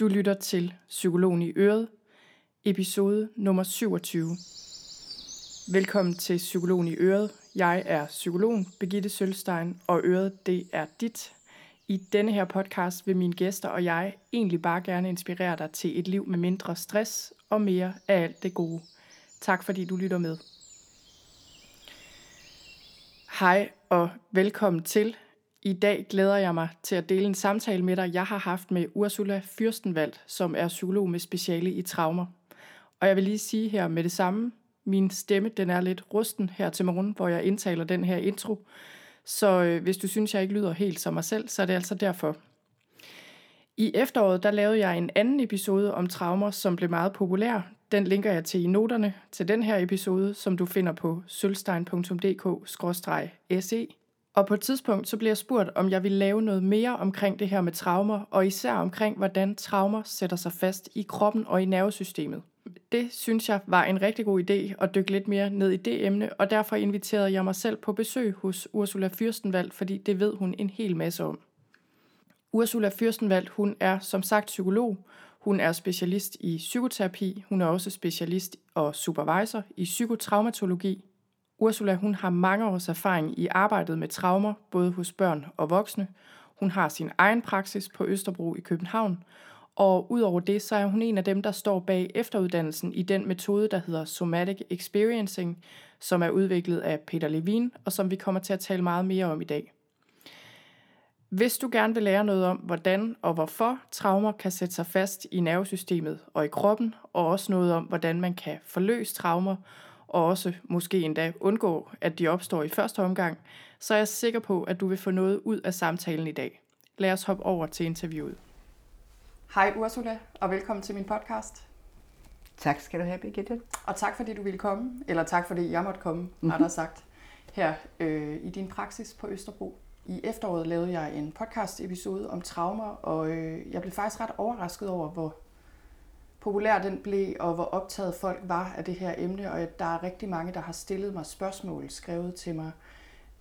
Du lytter til Psykologen i Øret, episode nummer 27. Velkommen til Psykologen i Øret. Jeg er psykologen Begitte Sølstein, og Øret det er dit. I denne her podcast vil mine gæster og jeg egentlig bare gerne inspirere dig til et liv med mindre stress og mere af alt det gode. Tak fordi du lytter med. Hej og velkommen til. I dag glæder jeg mig til at dele en samtale med dig, jeg har haft med Ursula Fyrstenvald, som er psykolog med speciale i traumer. Og jeg vil lige sige her med det samme, min stemme den er lidt rusten her til morgen, hvor jeg indtaler den her intro. Så øh, hvis du synes, jeg ikke lyder helt som mig selv, så er det altså derfor. I efteråret der lavede jeg en anden episode om traumer, som blev meget populær. Den linker jeg til i noterne til den her episode, som du finder på sølvstein.dk-se. Og på et tidspunkt så blev jeg spurgt, om jeg ville lave noget mere omkring det her med traumer, og især omkring, hvordan traumer sætter sig fast i kroppen og i nervesystemet. Det synes jeg var en rigtig god idé at dykke lidt mere ned i det emne, og derfor inviterede jeg mig selv på besøg hos Ursula Fyrstenvald, fordi det ved hun en hel masse om. Ursula Fyrstenvald, hun er som sagt psykolog, hun er specialist i psykoterapi, hun er også specialist og supervisor i psykotraumatologi, Ursula hun har mange års erfaring i arbejdet med traumer, både hos børn og voksne. Hun har sin egen praksis på Østerbro i København, og udover det, så er hun en af dem, der står bag efteruddannelsen i den metode, der hedder Somatic Experiencing, som er udviklet af Peter Levin, og som vi kommer til at tale meget mere om i dag. Hvis du gerne vil lære noget om, hvordan og hvorfor traumer kan sætte sig fast i nervesystemet og i kroppen, og også noget om, hvordan man kan forløse traumer, og også måske endda undgå, at de opstår i første omgang, så er jeg sikker på, at du vil få noget ud af samtalen i dag. Lad os hoppe over til interviewet. Hej Ursula, og velkommen til min podcast. Tak skal du have, Birgitte. Og tak fordi du ville komme, eller tak fordi jeg måtte komme, mm-hmm. har der sagt, her øh, i din praksis på Østerbro. I efteråret lavede jeg en podcast episode om traumer, og øh, jeg blev faktisk ret overrasket over, hvor populær den blev, og hvor optaget folk var af det her emne, og der er rigtig mange, der har stillet mig spørgsmål, skrevet til mig,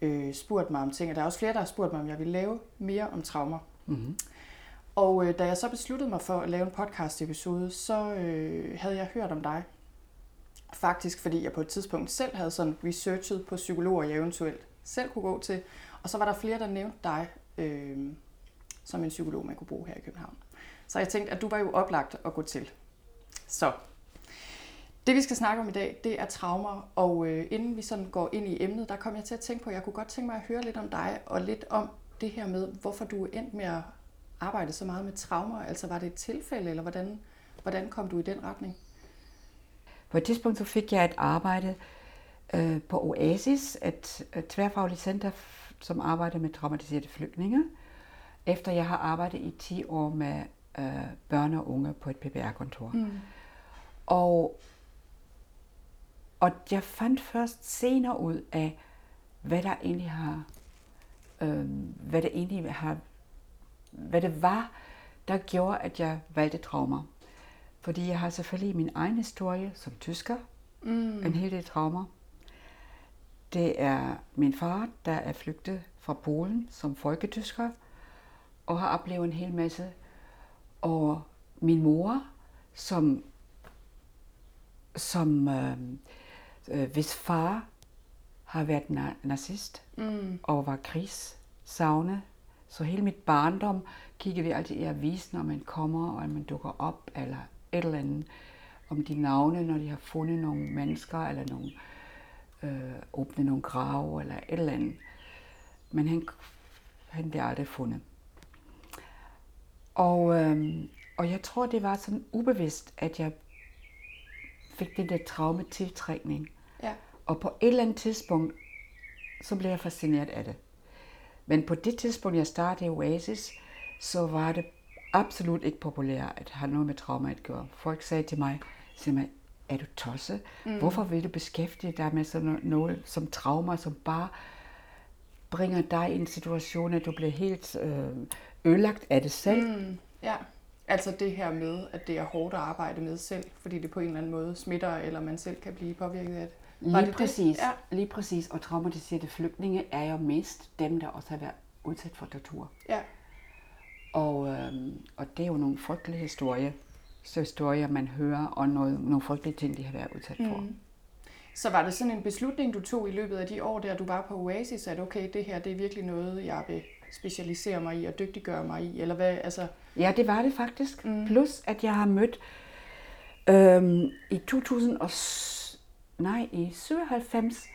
øh, spurgt mig om ting, og der er også flere, der har spurgt mig, om jeg vil lave mere om traumer. Mm-hmm. Og øh, da jeg så besluttede mig for at lave en podcast-episode, så øh, havde jeg hørt om dig. Faktisk fordi jeg på et tidspunkt selv havde sådan researchet på psykologer, jeg eventuelt selv kunne gå til. Og så var der flere, der nævnte dig øh, som en psykolog, man kunne bruge her i København. Så jeg tænkte, at du var jo oplagt at gå til. Så det vi skal snakke om i dag, det er traumer, og øh, inden vi sådan går ind i emnet, der kom jeg til at tænke på, at jeg kunne godt tænke mig at høre lidt om dig, og lidt om det her med, hvorfor du er endt med at arbejde så meget med traumer. Altså var det et tilfælde, eller hvordan, hvordan kom du i den retning? På et tidspunkt så fik jeg et arbejde øh, på Oasis, et, et tværfagligt center, som arbejder med traumatiserede flygtninge, efter jeg har arbejdet i 10 år med øh, børn og unge på et PBR-kontor. Mm. Og, og jeg fandt først senere ud af, hvad der egentlig har, øh, hvad det egentlig har, hvad det var, der gjorde, at jeg valgte traumer. Fordi jeg har selvfølgelig min egen historie som tysker, mm. en hel del traumer. Det er min far, der er flygtet fra Polen som folketysker, og har oplevet en hel masse. Og min mor, som som øh, øh, hvis far har været na- nazist mm. og var krigssavne, så hele mit barndom kiggede vi altid i avisen, når man kommer, og man dukker op, eller et eller andet, om de navne, når de har fundet nogle mennesker, eller nogle, øh, åbnet nogle grave, eller et eller andet. Men han, han blev aldrig fundet. Og, øh, og jeg tror, det var sådan ubevidst, at jeg fik den der traumetiltrækning. Ja. Og på et eller andet tidspunkt, så blev jeg fascineret af det. Men på det tidspunkt, jeg startede i Oasis, så var det absolut ikke populært at have noget med trauma at gøre. Folk sagde til mig, mig er du tosset? Mm. Hvorfor vil du beskæftige dig med sådan noget som trauma, som bare bringer dig i en situation, at du bliver helt øh, ødelagt af det selv? Mm. Ja. Altså det her med, at det er hårdt at arbejde med selv, fordi det på en eller anden måde smitter, eller man selv kan blive påvirket af det. Var lige det præcis. Det? Ja. Lige præcis. Og traumatiserede flygtninge er jo mest dem, der også har været udsat for tortur. Ja. Og, øh, og det er jo nogle frygtelige historier, så historier man hører, og noget, nogle frygtelige ting, de har været udsat for. Mm. Så var det sådan en beslutning, du tog i løbet af de år, der du var på Oasis, at okay, det her det er virkelig noget, jeg vil specialisere mig i og dygtiggøre mig i, eller hvad? Altså... Ja, det var det faktisk. Mm. Plus, at jeg har mødt øhm, i 2000 og, nej, i 97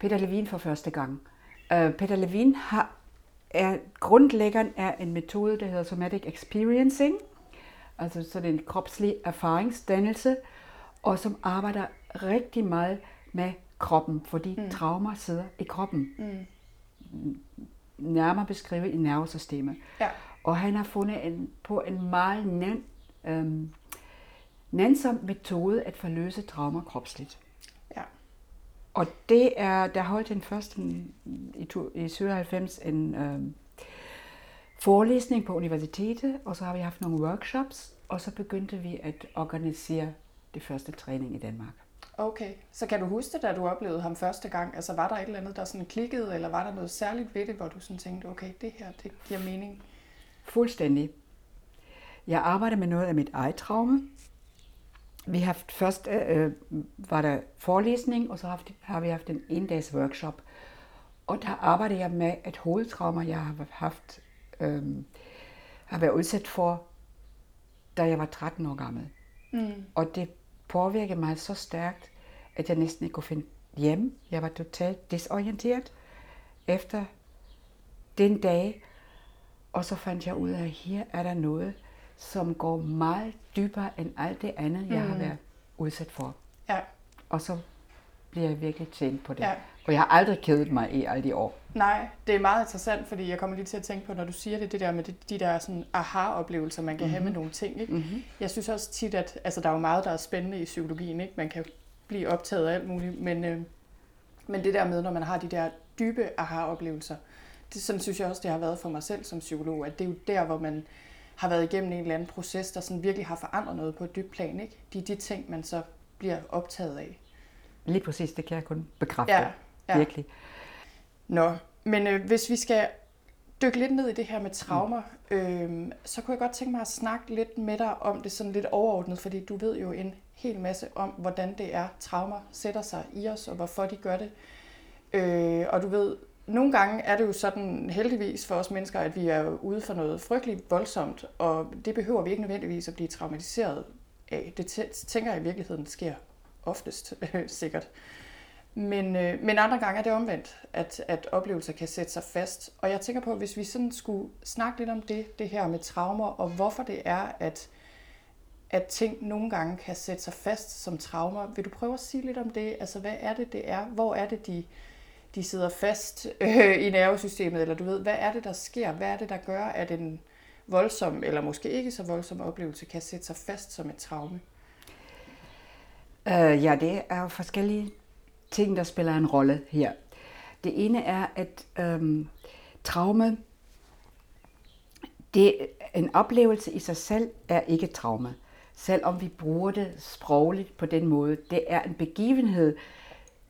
Peter Levin for første gang. Uh, Peter Levin har, er grundlæggeren af en metode, der hedder Somatic Experiencing, altså sådan en kropslig erfaringsdannelse, og som arbejder rigtig meget med kroppen, fordi mm. traumer sidder i kroppen. Mm. Nærmere beskrevet i nervesystemet. Ja. Og han har fundet en, på en meget nem, øhm, nænsom metode at forløse traumer kropsligt. Ja. Og det er, der holdt den første i, i 97 en øhm, forelæsning på universitetet, og så har vi haft nogle workshops, og så begyndte vi at organisere det første træning i Danmark. Okay, så kan du huske det, da du oplevede ham første gang? Altså var der et eller andet, der sådan klikkede, eller var der noget særligt ved det, hvor du sådan tænkte, okay, det her, det giver mening? Fuldstændig. Jeg arbejder med noget af mit eget traume. Vi har haft først øh, var der forelæsning, og så har, har vi haft en en-dags workshop. Og der arbejder jeg med et hovedtrauma, jeg har haft, øh, har været udsat for, da jeg var 13 år gammel. Mm. Og det påvirkede mig så stærkt, at jeg næsten ikke kunne finde hjem. Jeg var totalt desorienteret efter den dag. Og så fandt jeg ud af, at her er der noget, som går meget dybere end alt det andet, jeg mm. har været udsat for. Ja. Og så bliver jeg virkelig tænkt på det. Ja. For jeg har aldrig kædet mig i alle de år. Nej, det er meget interessant, fordi jeg kommer lige til at tænke på, når du siger det, det der med de, de der sådan aha-oplevelser, man kan mm-hmm. have med mhm. nogle ting. Ikke? Mm-hmm. Jeg synes også tit, at altså, der er jo meget, der er spændende i psykologien. Ikke? Man kan blive optaget af alt muligt, men, øh, men det der med, når man har de der dybe aha-oplevelser, det, sådan synes jeg også, det har været for mig selv som psykolog, at det er jo der, hvor man har været igennem en eller anden proces, der sådan virkelig har forandret noget på et dybt plan. Ikke? De de ting, man så bliver optaget af. Lige præcis, det kan jeg kun bekræfte. Ja, ja. Virkelig. Nå, men øh, hvis vi skal dykke lidt ned i det her med traumer, mm. øh, så kunne jeg godt tænke mig at snakke lidt med dig om det sådan lidt overordnet, fordi du ved jo en hel masse om, hvordan det er, traumer sætter sig i os, og hvorfor de gør det. Øh, og du ved, nogle gange er det jo sådan heldigvis for os mennesker, at vi er ude for noget frygteligt voldsomt, og det behøver vi ikke nødvendigvis at blive traumatiseret af. Det tænker jeg i virkeligheden sker oftest sikkert. Men, øh, men andre gange er det omvendt, at, at oplevelser kan sætte sig fast. Og jeg tænker på, hvis vi sådan skulle snakke lidt om det, det her med traumer, og hvorfor det er, at, at ting nogle gange kan sætte sig fast som traumer. Vil du prøve at sige lidt om det? Altså, hvad er det, det er? Hvor er det, de, de sidder fast øh, i nervesystemet? Eller du ved, hvad er det, der sker? Hvad er det, der gør, at en voldsom, eller måske ikke så voldsom oplevelse, kan sætte sig fast som et traume? Øh, ja, det er jo forskellige ting, der spiller en rolle her. Det ene er, at øhm, traume, det, en oplevelse i sig selv er ikke traume. Selvom vi bruger det sprogligt på den måde. Det er en begivenhed,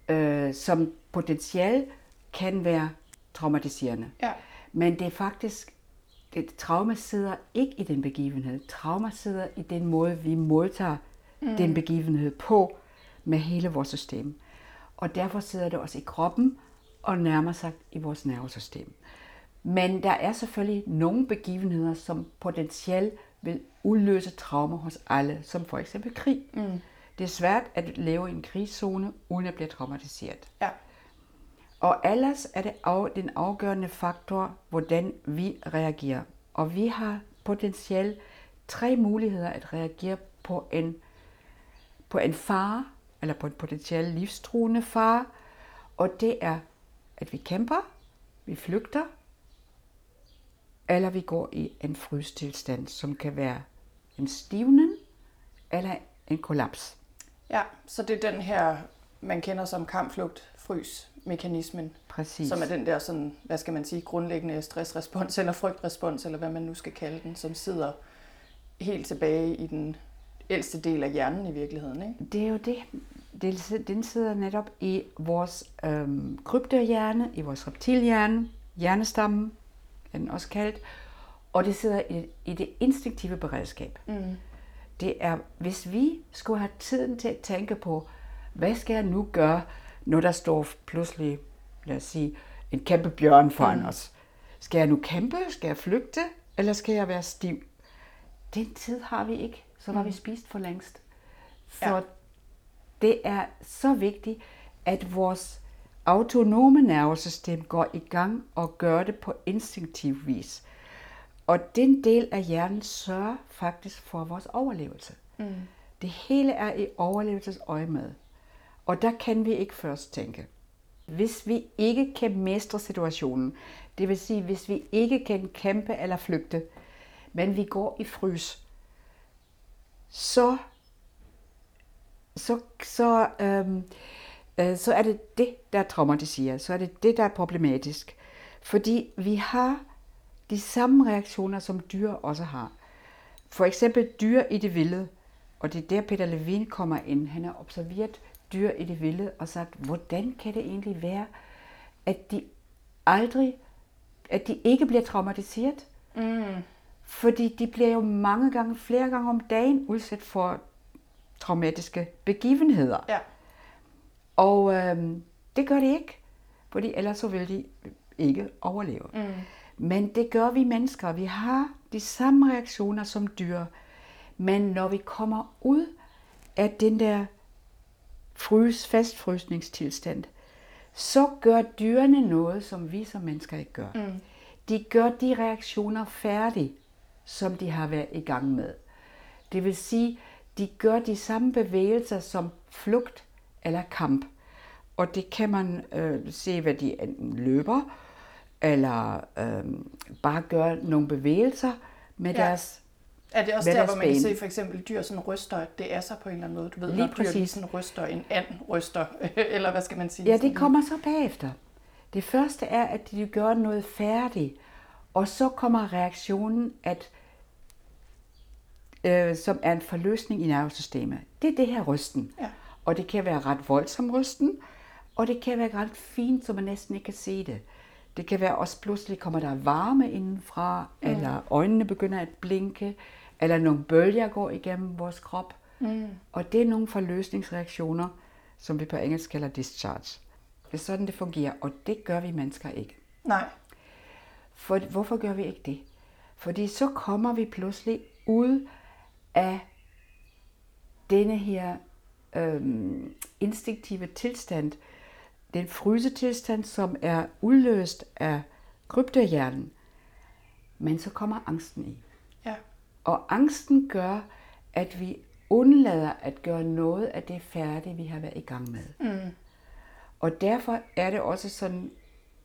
øh, som potentielt kan være traumatiserende. Ja. Men det er faktisk, det, traume sidder ikke i den begivenhed. Trauma sidder i den måde, vi modtager mm. den begivenhed på med hele vores system og derfor sidder det også i kroppen og nærmer sig i vores nervesystem. Men der er selvfølgelig nogle begivenheder, som potentielt vil udløse traumer hos alle, som for eksempel krig. Mm. Det er svært at leve i en krigszone, uden at blive traumatiseret. Ja. Og ellers er det af, den afgørende faktor, hvordan vi reagerer. Og vi har potentielt tre muligheder at reagere på en, på en fare, eller på en potentiel livstruende far. Og det er, at vi kæmper, vi flygter, eller vi går i en frystilstand, som kan være en stivning eller en kollaps. Ja, så det er den her, man kender som kampflugt, frys mekanismen. Præcis. Som er den der sådan, hvad skal man sige, grundlæggende stressrespons eller frygtrespons, eller hvad man nu skal kalde den, som sidder helt tilbage i den ældste del af hjernen i virkeligheden. Ikke? Det er jo det. Den sidder netop i vores øhm, kryptohjerne, i vores reptilhjerne, hjernestammen er den også kaldt. Og det sidder i, i det instinktive beredskab. Mm. Det er, hvis vi skulle have tiden til at tænke på, hvad skal jeg nu gøre, når der står pludselig, lad os sige, en kæmpe bjørn foran mm. os. Skal jeg nu kæmpe? Skal jeg flygte? Eller skal jeg være stiv? Den tid har vi ikke. Så var mm. vi spist for længst. Så ja. det er så vigtigt, at vores autonome nervesystem går i gang og gør det på instinktiv vis. Og den del af hjernen sørger faktisk for vores overlevelse. Mm. Det hele er i overlevelsesøje med. Og der kan vi ikke først tænke. Hvis vi ikke kan mestre situationen, det vil sige, hvis vi ikke kan kæmpe eller flygte, men vi går i frys, så, så, så, øhm, øh, så er det det, der traumatiserer. Så er det det, der er problematisk. Fordi vi har de samme reaktioner, som dyr også har. For eksempel dyr i det vilde, og det er der Peter Levin kommer ind. Han har observeret dyr i det vilde og sagt, hvordan kan det egentlig være, at de aldrig, at de ikke bliver traumatiseret? Mm. Fordi de bliver jo mange gange, flere gange om dagen udsat for traumatiske begivenheder. Ja. Og øhm, det gør de ikke, fordi ellers så vil de ikke overleve. Mm. Men det gør vi mennesker. Vi har de samme reaktioner som dyr. Men når vi kommer ud af den der frys, fastfrysningstilstand, så gør dyrene noget, som vi som mennesker ikke gør. Mm. De gør de reaktioner færdige, som de har været i gang med. Det vil sige, de gør de samme bevægelser som flugt eller kamp. Og det kan man øh, se, hvad de enten løber, eller øh, bare gør nogle bevægelser med ja. deres er det også der, hvor man kan se for eksempel dyr sådan ryster, det er så på en eller anden måde? Du ved, lige når dyr lige sådan ryster, en and ryster, eller hvad skal man sige? Ja, det kommer så bagefter. Det første er, at de gør noget færdigt, og så kommer reaktionen, at øh, som er en forløsning i nervesystemet. Det er det her rysten. Ja. Og det kan være ret voldsom rysten, og det kan være ret fint, så man næsten ikke kan se det. Det kan være også pludselig kommer der varme indenfra, mm. eller øjnene begynder at blinke, eller nogle bølger går igennem vores krop. Mm. Og det er nogle forløsningsreaktioner, som vi på engelsk kalder discharge. Det er sådan, det fungerer, og det gør vi mennesker ikke. Nej. For, hvorfor gør vi ikke det? Fordi så kommer vi pludselig ud af denne her øhm, instinktive tilstand, den frysetilstand, som er udløst af kryptohjernen. Men så kommer angsten i. Ja. Og angsten gør, at vi undlader at gøre noget af det færdige, vi har været i gang med. Mm. Og derfor er det også sådan,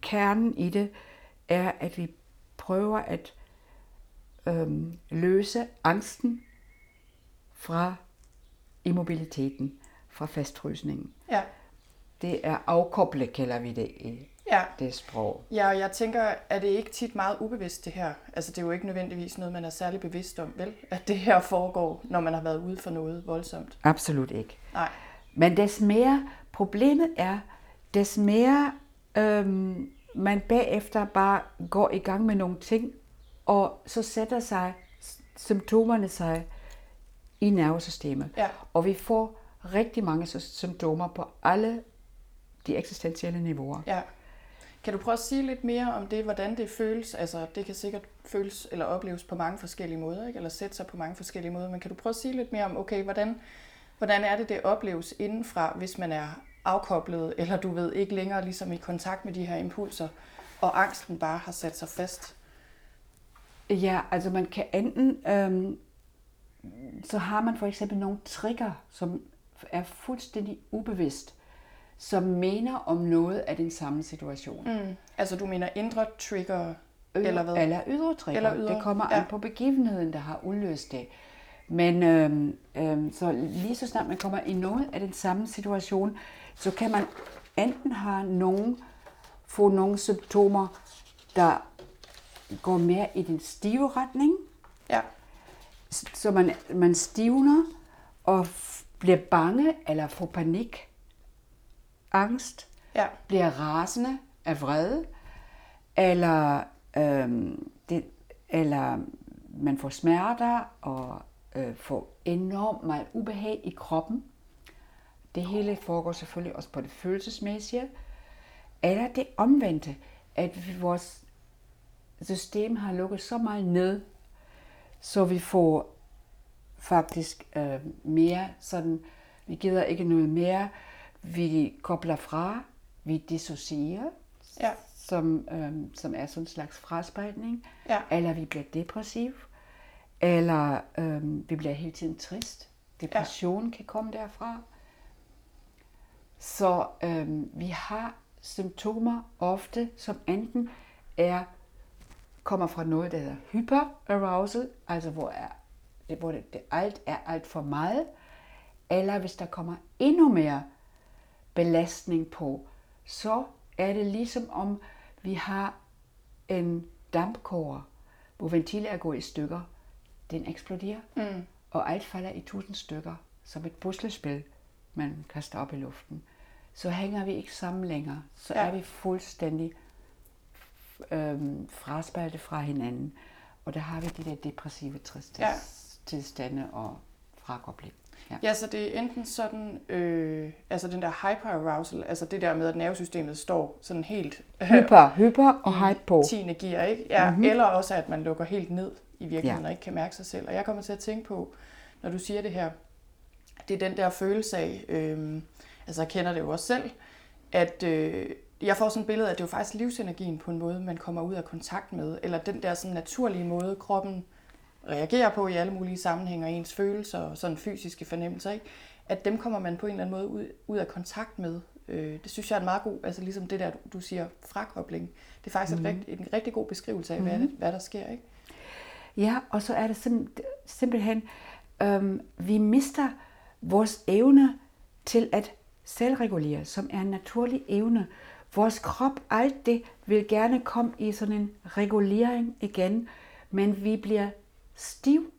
kernen i det er, at vi prøver at øhm, løse angsten fra immobiliteten, fra fastfrysningen. Ja. Det er afkoble, kalder vi det i ja. det sprog. Ja, og jeg tænker, er det ikke tit meget ubevidst det her? Altså det er jo ikke nødvendigvis noget, man er særlig bevidst om, vel? At det her foregår, når man har været ude for noget voldsomt. Absolut ikke. Nej. Men des mere, problemet er, des mere øhm, man bagefter bare går i gang med nogle ting, og så sætter sig symptomerne sig i nervesystemet. Ja. Og vi får rigtig mange symptomer på alle de eksistentielle niveauer. Ja. Kan du prøve at sige lidt mere om det, hvordan det føles? Altså, det kan sikkert føles eller opleves på mange forskellige måder, ikke? eller sætte sig på mange forskellige måder, men kan du prøve at sige lidt mere om, okay, hvordan, hvordan er det, det opleves indenfra, hvis man er afkoblet, eller du ved, ikke længere ligesom i kontakt med de her impulser, og angsten bare har sat sig fast? Ja, altså man kan enten, øhm, så har man for eksempel nogle trigger, som er fuldstændig ubevidst som mener om noget af den samme situation. Mm. Altså du mener indre trigger, Ydre, eller hvad? Eller ydre trigger. Eller ydre. Det kommer ja. an på begivenheden, der har udløst det. Men øhm, øhm, så lige så snart man kommer i noget af den samme situation, så kan man enten have nogen, få nogle symptomer, der går mere i den stive retning. Ja. Så man, man stivner og bliver bange eller får panik angst, ja. bliver rasende af vrede, eller øhm, det, eller man får smerter og øh, får enormt meget ubehag i kroppen. Det hele foregår selvfølgelig også på det følelsesmæssige. Eller det omvendte, at vores system har lukket så meget ned, så vi får faktisk øh, mere sådan, vi gider ikke noget mere, vi kobler fra, vi dissocierer, Ja. som, øh, som er sådan en slags fraspejling, Ja. eller vi bliver depressiv, eller øh, vi bliver hele tiden trist. Depression ja. kan komme derfra. Så øh, vi har symptomer ofte, som enten er kommer fra noget, der hedder hyperarousal, altså hvor, er, det, hvor det, det alt er alt for meget, eller hvis der kommer endnu mere belastning på, så er det ligesom om vi har en dampkoger, hvor ventiler er gået i stykker. Den eksploderer, Mm. og alt falder i tusind stykker, som et puslespil, man kaster op i luften. Så hænger vi ikke sammen længere. Så Ja. er vi fuldstændig øhm, fraspaltet fra hinanden. Og der har vi de der depressive triste Ja. tilstande og frakobling. Ja. Ja, så det er enten sådan, øh, altså den der hyperarousal, altså det der med, at nervesystemet står sådan helt Hyper, hyper og i hype på. 10. gear, ikke? Ja, Mhm. mm-hmm. eller også, at man lukker helt ned i virkeligheden ja. og ikke kan mærke sig selv. Og jeg kommer til at tænke på, når du siger det her, det er den der følelse af, øh, altså jeg kender det jo også selv, at øh, jeg får sådan et billede af, at det er jo faktisk livsenergien på en måde, man kommer ud af kontakt med, eller den der sådan naturlige måde, kroppen reagerer på i alle mulige sammenhænge, og ens følelser og sådan fysiske fornemmelser, ikke? at dem kommer man på en eller anden måde ud, ud af kontakt med. Øh, det synes jeg er en meget god, altså ligesom det der, du- siger, frakobling. Det er faktisk mm. et rigt, en rigtig god beskrivelse af, mm. hvad, det, hvad der sker. Ikke? Ja, og så er det sim- simpelthen, øhm, vi mister vores evne til at selvregulere, som er en naturlig evne. Vores krop, alt det, vil gerne komme i sådan en regulering igen, men vi bliver stiv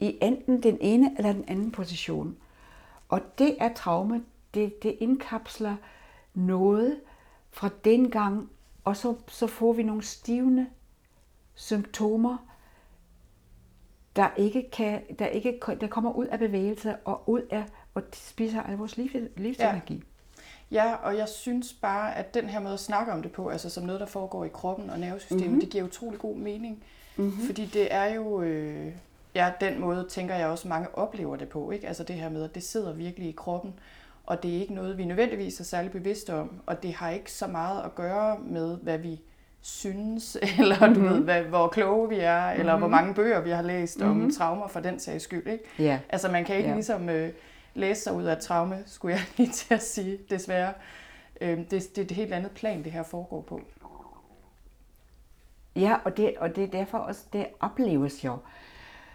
i enten den ene eller den anden position. Og det er traume, det, det indkapsler noget fra den gang, og så, så får vi nogle stivende symptomer, der ikke kan, der ikke der kommer ud af bevægelse og ud af og spiser al vores liv, livsenergi. Ja, og jeg synes bare, at den her måde at snakke om det på, altså som noget, der foregår i kroppen og nervesystemet, Mhm. mm-hmm. det giver utrolig god mening. Mm-hmm. Fordi det er jo, øh, ja, den måde tænker jeg også, mange oplever det på. Ikke? Altså det her med, at det sidder virkelig i kroppen, og det er ikke noget, vi nødvendigvis er særlig bevidste om, og det har ikke så meget at gøre med, hvad vi synes, eller mm-hmm. du ved, hvad, hvor kloge vi er, eller hvor mange bøger vi har læst mm-hmm. om traumer for den sags skyld. Ikke? Ja. Altså man kan ikke Ja. ja. ligesom øh, læse sig ud af et traume, skulle jeg lige til at sige, desværre. Øh, det, det er et helt andet plan, det her foregår på. Ja, og det, og det er derfor også, det opleves jo.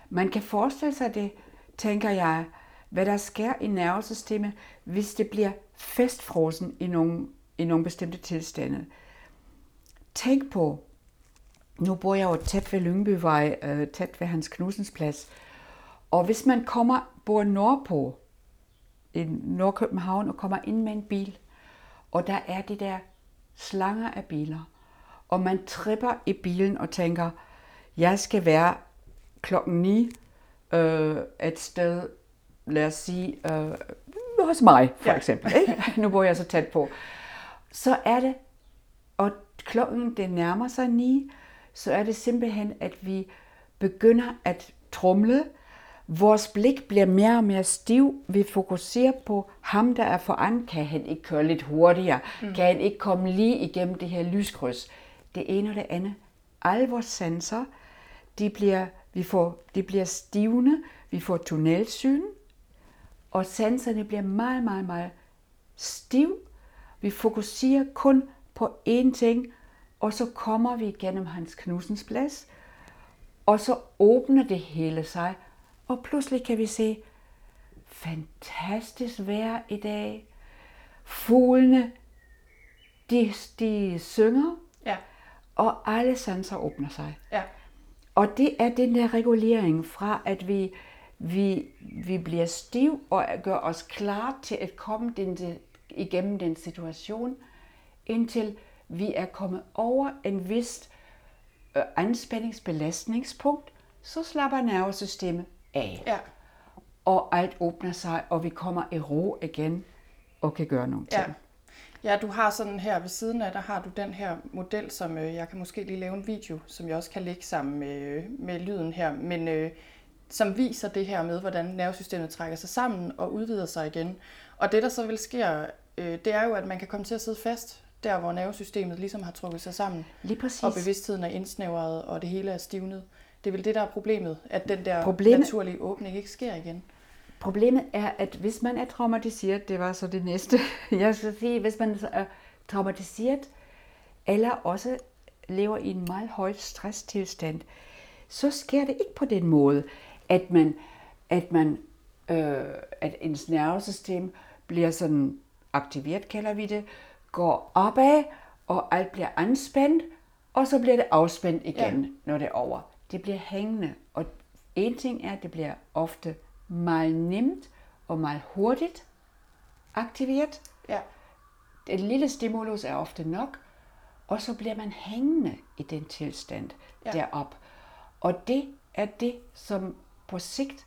Man kan forestille sig det, tænker jeg, hvad der sker i nervesystemet, hvis det bliver festfrosen i nogle, i nogle bestemte tilstande. Tænk på, nu bor jeg jo tæt ved Lyngbyvej, øh, tæt ved Hans Knudsens plads, og hvis man kommer, bor nordpå, Nordkøbenhavn, og kommer ind med en bil, og der er de der slanger af biler, og man tripper i bilen og tænker, jeg skal være klokken 9 øh, et sted, lad os sige, øh, hos mig for ja. Eksempel. Ikke? Nu bor jeg så tæt på. Så er det, og klokken det nærmer sig 9, så er det simpelthen, at vi begynder at trumle. Vores blik bliver mere og mere stiv. Vi fokuserer på ham, der er foran. Kan han ikke køre lidt hurtigere? Mm. Kan han ikke komme lige igennem det her lyskryds? Det ene og det andet. Alle vores sanser, de bliver, vi får, de bliver stivende. Vi får tunnelsyn. Og sanserne bliver meget, meget, meget stiv. Vi fokuserer kun på én ting, og så kommer vi igennem Hans Knudsens plads, og så åbner det hele sig, og pludselig kan vi se, fantastisk vejr i dag. Fuglene, de, de synger, Ja, og alle sanser åbner sig. ja, Og det er den der regulering fra, at vi, vi, vi bliver stiv og gør os klar til at komme den, igennem den situation, indtil vi er kommet over en vis øh, anspændingsbelastningspunkt, så slapper nervesystemet af. Ja. Og alt åbner sig, og vi kommer i ro igen og kan gøre nogle ting. Ja. Ja, du har sådan her ved siden af, der har du den her model, som øh, jeg kan måske lige lave en video, som jeg også kan lægge sammen med, øh, med lyden her, men øh, som viser det her med, hvordan nervesystemet trækker sig sammen og udvider sig igen. Og det, der så vil ske, øh, det er jo, at man kan komme til at sidde fast der, hvor nervesystemet ligesom har trukket sig sammen. Lige præcis. Og bevidstheden er indsnævret, og det hele er stivnet. Det er vel det, der er problemet, at den der Problemet- naturlige åbning ikke sker igen. Problemet er, at hvis man er traumatiseret, det var så det næste, jeg skal sige, hvis man er traumatiseret, eller også lever i en meget høj stresstilstand, så sker det ikke på den måde, at man, at man, øh, at ens nervesystem bliver sådan aktiveret, kalder vi det, går opad, og alt bliver anspændt, og så bliver det afspændt igen, ja. når det er over. Det bliver hængende, og en ting er, at det bliver ofte meget nemt og meget hurtigt aktiveret. Ja, Et lille stimulus er ofte nok, og så bliver man hængende i den tilstand ja. derop. Og det er det, som på sigt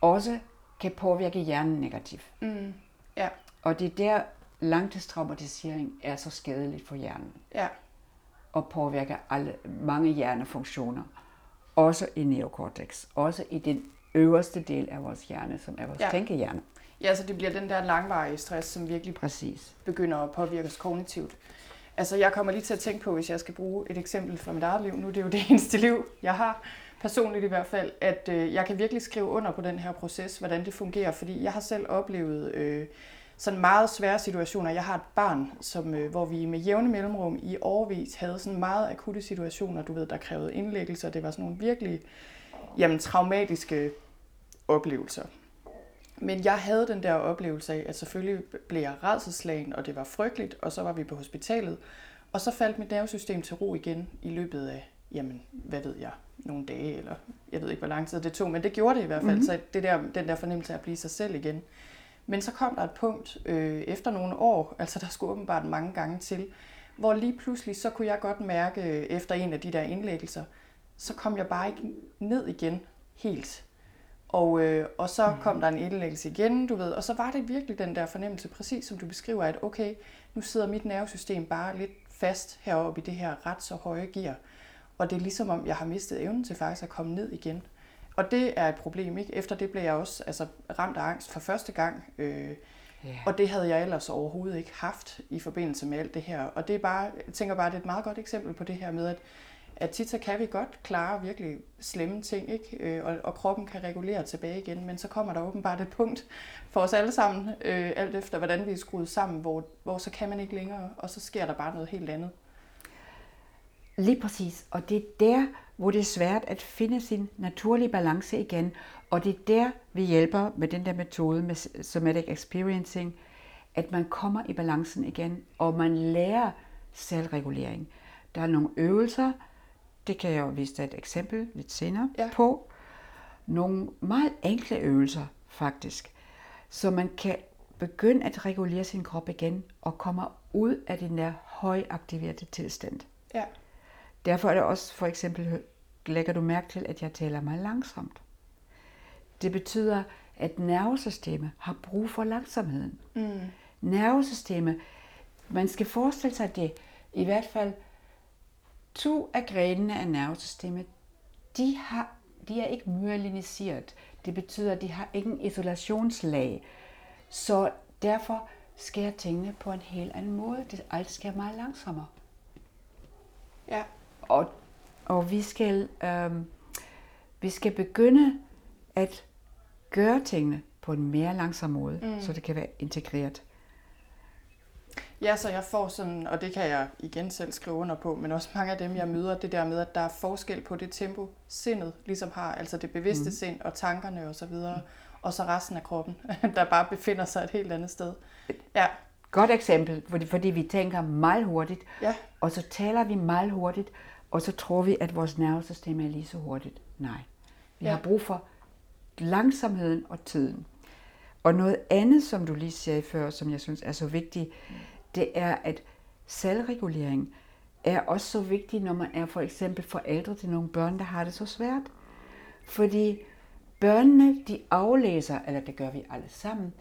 også kan påvirke hjernen negativt. mm, ja, Og det er der, langtidstraumatisering er så skadeligt for hjernen ja, og påvirker alle, mange hjernefunktioner. Også i neokortex, også i den øverste del af vores hjerne, som er vores Ja. ja. tænkehjerne. ja, så det bliver den der langvarige stress, som virkelig Præcis. begynder at påvirke os kognitivt. Altså, jeg kommer lige til at tænke på, hvis jeg skal bruge et eksempel fra mit eget liv, nu er det jo det eneste liv, jeg har, personligt i hvert fald, at øh, jeg kan virkelig skrive under på den her proces, hvordan det fungerer, fordi jeg har selv oplevet øh, sådan meget svære situationer. Jeg har et barn, som, øh, hvor vi med jævne mellemrum i årvis havde sådan meget akutte situationer, du ved, der krævede indlæggelser. Det var sådan nogle virkelig jamen, traumatiske oplevelser. Men jeg havde den der oplevelse af, at selvfølgelig blev jeg redselslagen, og det var frygteligt, og så var vi på hospitalet. Og så faldt mit nervesystem til ro igen i løbet af, jamen, hvad ved jeg, nogle dage, eller jeg ved ikke, hvor lang tid det tog, men det gjorde det i hvert fald. Mm-hmm. Så det der, den der fornemmelse af at blive sig selv igen. Men så kom der et punkt øh, efter nogle år, altså der skulle åbenbart mange gange til, hvor lige pludselig, så kunne jeg godt mærke, øh, efter en af de der indlæggelser, så kom jeg bare ikke ned igen helt. Og, øh, og så kom der en indlæggelse igen, du ved, og så var det virkelig den der fornemmelse, præcis som du beskriver, at okay, nu sidder mit nervesystem bare lidt fast heroppe i det her ret så høje gear. Og det er ligesom om, jeg har mistet evnen til faktisk at komme ned igen. Og det er et problem, ikke? Efter det blev jeg også altså, ramt af angst for første gang. Øh, Ja. og det havde jeg ellers overhovedet ikke haft i forbindelse med alt det her. Og det er bare, jeg tænker bare, det er et meget godt eksempel på det her med, at, at tit så kan vi godt klare virkelig slemme ting, ikke? Øh, og, og kroppen kan regulere tilbage igen, men så kommer der åbenbart et punkt for os alle sammen, øh, alt efter hvordan vi er skruet sammen, hvor, hvor så kan man ikke længere, og så sker der bare noget helt andet. Lige præcis. Og det er der, hvor det er svært at finde sin naturlige balance igen. Og det er der, vi hjælper med den der metode med somatic experiencing, at man kommer i balancen igen, og man lærer selvregulering. Der er nogle øvelser, det kan jeg jo vise dig et eksempel lidt senere Ja. på. Nogle meget enkle øvelser faktisk, så man kan begynde at regulere sin krop igen og komme ud af den der højaktiverede tilstand. Ja, Derfor er det også for eksempel, lægger du mærke til, at jeg taler meget langsomt. Det betyder, at nervesystemet har brug for langsomheden. mm. Nervesystemet, man skal forestille sig det, i hvert fald to af grenene af nervesystemet, de, har, de er ikke myeliniseret. Det betyder, at de har ingen isolationslag. Så derfor sker tingene på en helt anden måde. Det alt sker meget langsommere. ja, Og, og vi, skal, øhm, vi skal begynde at gøre tingene på en mere langsom måde, mm. så det kan være integreret. Ja, så jeg får sådan, og det kan jeg igen selv skrive under på, men også mange af dem, jeg møder, det der med, at der er forskel på det tempo, sindet ligesom har, altså det bevidste mm. sind og tankerne og så videre, og så resten af kroppen, der bare befinder sig et helt andet sted. Ja, Godt eksempel, fordi, fordi vi tænker meget hurtigt, ja, og så taler vi meget hurtigt, og så tror vi, at vores nervesystem er lige så hurtigt. Nej, vi Ja. har brug for langsomheden og tiden. Og noget andet, som du lige sagde før, som jeg synes er så vigtigt, det er, at selvregulering, er også så vigtig, når man er for eksempel forældre til nogle børn, der har det så svært. Fordi børnene, de aflæser, eller det gør vi alle sammen,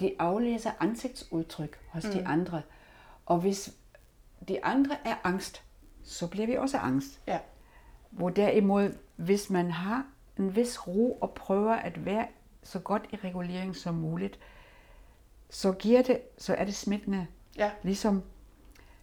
de aflæser ansigtsudtryk hos mm. de andre. Og hvis de andre er angst, så bliver vi også angst. Ja. Hvor derimod, hvis man har en vis ro og prøver at være så godt i regulering som muligt, så, giver det, så er det smittende. Ja. Ligesom,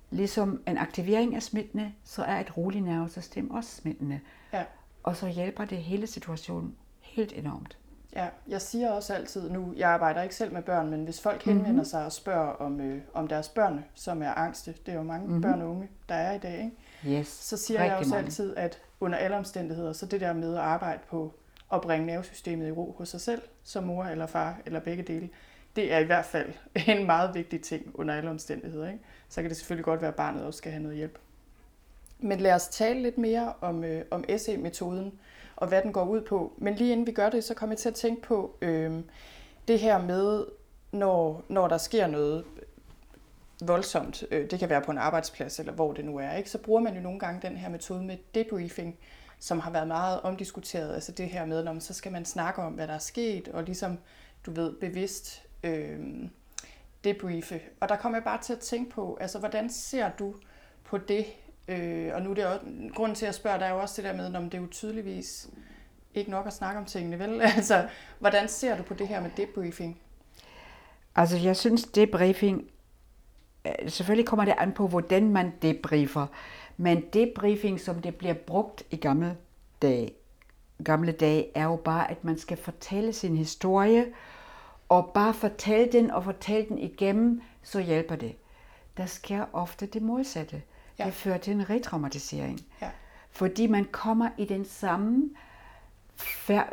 ligesom en aktivering er smittende, så er et roligt nervesystem også smittende. Ja. Og så hjælper det hele situationen helt enormt. Ja, jeg siger også altid nu, jeg arbejder ikke selv med børn, men hvis folk henvender mm-hmm. sig og spørger om, øh, om deres børn, som er angste, det er jo mange mm-hmm. børn og unge, der er i dag, ikke? Yes, så siger jeg også mange. altid, at under alle omstændigheder, så det der med at arbejde på at bringe nervesystemet i ro hos sig selv, som mor eller far eller begge dele, det er i hvert fald en meget vigtig ting under alle omstændigheder. Ikke? Så kan det selvfølgelig godt være, at barnet også skal have noget hjælp. Men lad os tale lidt mere om, øh, om SE-metoden og hvad den går ud på. Men lige inden vi gør det, så kommer jeg til at tænke på øh, det her med, når, når der sker noget voldsomt, øh, det kan være på en arbejdsplads eller hvor det nu er, ikke? så bruger man jo nogle gange den her metode med debriefing, som har været meget omdiskuteret. Altså det her med, når så skal man snakke om, hvad der er sket, og ligesom, du ved, bevidst øh, debriefe. Og der kommer jeg bare til at tænke på, altså hvordan ser du på det? Øh, og nu er det også, grunden til at spørge, der er jo også det der med, om det er jo tydeligvis ikke nok at snakke om tingene, vel? Altså, hvordan ser du på det her med debriefing? Altså, jeg synes, debriefing, selvfølgelig kommer det an på, hvordan man debriefer. Men debriefing, som det bliver brugt i gamle dage, gamle dage, er jo bare, at man skal fortælle sin historie, og bare fortælle den og fortælle den igennem, så hjælper det. Der sker ofte det modsatte. Ja. Det fører til en retraumatisering. Ja. Fordi man kommer i den samme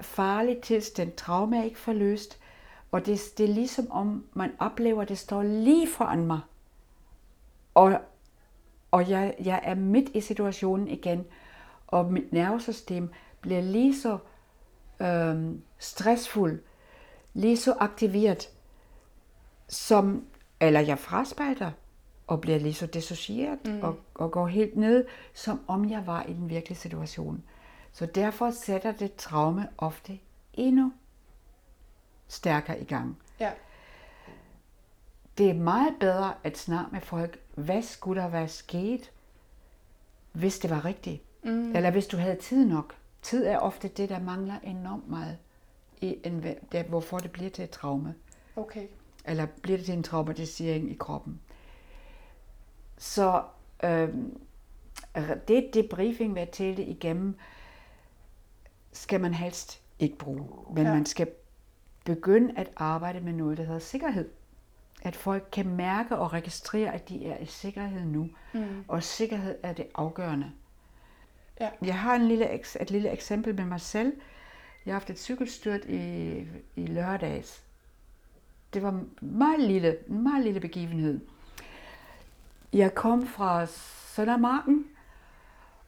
farlige tilstand. Trauma er ikke forløst. Og det, det er ligesom om, man oplever, at det står lige foran mig. Og, og jeg, jeg er midt i situationen igen. Og mit nervesystem bliver lige så øhm, stressfuld, lige så aktiveret, som, eller jeg fraspejder og bliver lige så dissocieret mm. og, og går helt ned, som om jeg var i den virkelige situation. Så derfor sætter det traume ofte endnu stærkere i gang. Ja. Det er meget bedre at snakke med folk, hvad skulle der være sket, hvis det var rigtigt. Mm. Eller hvis du havde tid nok. Tid er ofte det, der mangler enormt meget, i en, der, hvorfor det bliver til et traume. Okay. Eller bliver det til en traumatisering i kroppen. Så øh, det debriefing, hvad talte igennem, skal man helst ikke bruge. Men ja. man skal begynde at arbejde med noget, der hedder sikkerhed. At folk kan mærke og registrere, at de er i sikkerhed nu. Mm. Og sikkerhed er det afgørende. Ja. Jeg har en lille, et lille eksempel med mig selv. Jeg har haft et cykelstyrt i, i lørdags. Det var meget lille, en meget lille begivenhed. Jeg kom fra Søndermarken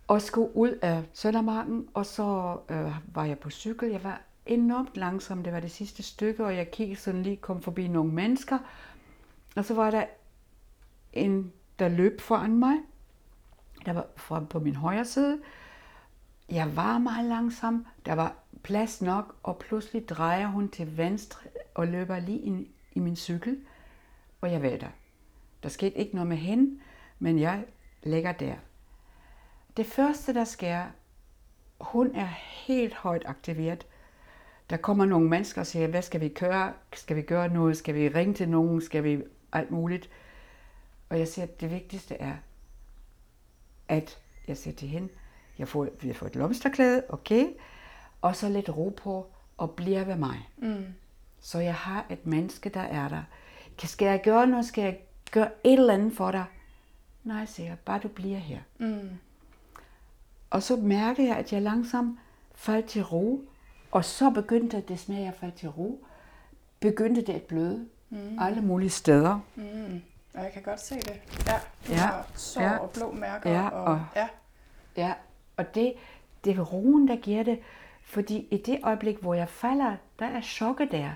og skulle ud af Søndermarken, og så øh, var jeg på cykel. Jeg var enormt langsom, det var det sidste stykke, og jeg kiggede sådan lige, kom forbi nogle mennesker, og så var der en, der løb foran mig, der var fra på min højre side. Jeg var meget langsom, der var plads nok, og pludselig drejer hun til venstre og løber lige ind i min cykel, og jeg vælter. Der skete ikke noget med hende, men jeg ligger der. Det første, der sker, hun er helt højt aktiveret. Der kommer nogle mennesker og siger, hvad skal vi køre? Skal vi gøre noget? Skal vi ringe til nogen? Skal vi alt muligt? Og jeg siger, at det vigtigste er, at jeg siger til hende, jeg får, vi har fået et lomsterklæde, okay, og så lidt ro på, og bliver ved mig. Mm. Så jeg har et menneske, der er der. Skal jeg gøre noget? Skal jeg gøre et eller andet for dig? Nej, siger jeg, bare du bliver her. Mm. Og så mærker jeg, at jeg langsomt faldt til ro, og så begyndte det, at jeg faldt til ro, begyndte det at bløde mm. alle mulige steder. Mm. Og jeg kan godt se det. Ja, ja. sår ja. og blå mærker. Ja, og, og, ja. ja. og det, det er roen, der giver det. Fordi i det øjeblik, hvor jeg falder, der er chokket der.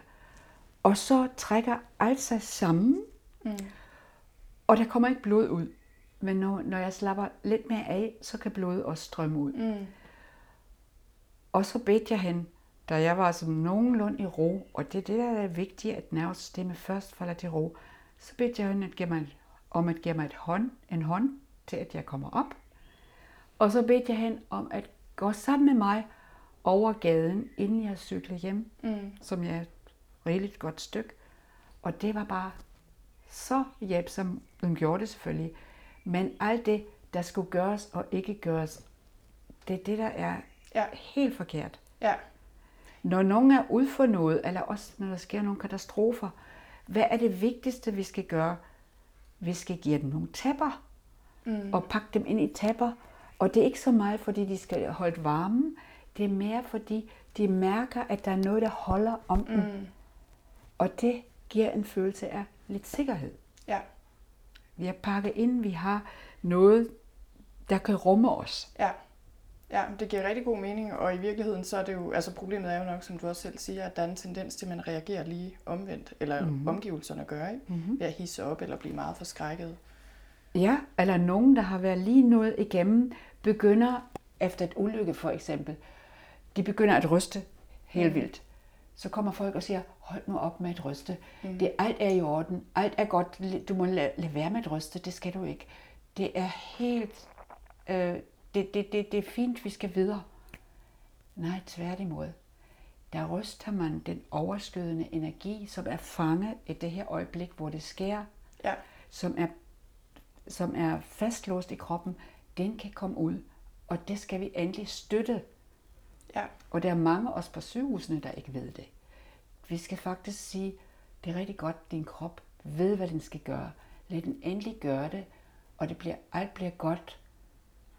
Og så trækker alt sig sammen, mm. og der kommer ikke blod ud. men når, når jeg slapper lidt mere af, så kan blodet også strømme ud. Mm. Og så bedte jeg hende, da jeg var sådan nogenlunde i ro, og det er det, der er vigtigt, at nervesystemet først falder til ro, så bedte jeg hende at give mig, om at give mig et hånd, en hånd til, at jeg kommer op. Og så bedte jeg hende om at gå sammen med mig over gaden, inden jeg cyklede hjem, Mm. som jeg er et rigeligt godt stykke. Og det var bare så hjælpsomt. Hun gjorde det selvfølgelig. Men alt det, der skulle gøres og ikke gøres, det er det, der er Ja. helt forkert. Ja. Når nogen er ude for noget, eller også når der sker nogle katastrofer, hvad er det vigtigste, vi skal gøre? Vi skal give dem nogle tæpper, mm. og pakke dem ind i tæpper. Og det er ikke så meget, fordi de skal holde varmen. Det er mere, fordi de mærker, at der er noget, der holder om dem. Mm. Og det giver en følelse af lidt sikkerhed. Ja. Vi har pakket ind, vi har noget, der kan rumme os. Ja. Ja, det giver rigtig god mening, og i virkeligheden så er det jo, altså problemet er jo nok, som du også selv siger, at der er en tendens til, at man reagerer lige omvendt, eller Mhm. mm-hmm. omgivelserne gør, ikke? Mm-hmm. Ved at hisse op eller blive meget forskrækket. Ja, eller nogen, der har været lige noget igennem, begynder efter et ulykke for eksempel, de begynder at ryste helt vildt. Så kommer folk og siger, hold nu op med at ryste. Mm. Det, alt er i orden, alt er godt, du må lade, lade være med at ryste, det skal du ikke. Det er helt, øh, det, det, det, det er fint, vi skal videre. Nej, tværtimod. Der ryster man den overskydende energi, som er fanget i det her øjeblik, hvor det sker, Ja. som er, som er fastlåst i kroppen, den kan komme ud. Og det skal vi endelig støtte. Ja. Og der er mange også på sygehusene, der ikke ved det. Vi skal faktisk sige, det er rigtig godt, din krop ved, hvad den skal gøre. Lad den endelig gøre det, og det bliver, alt bliver godt.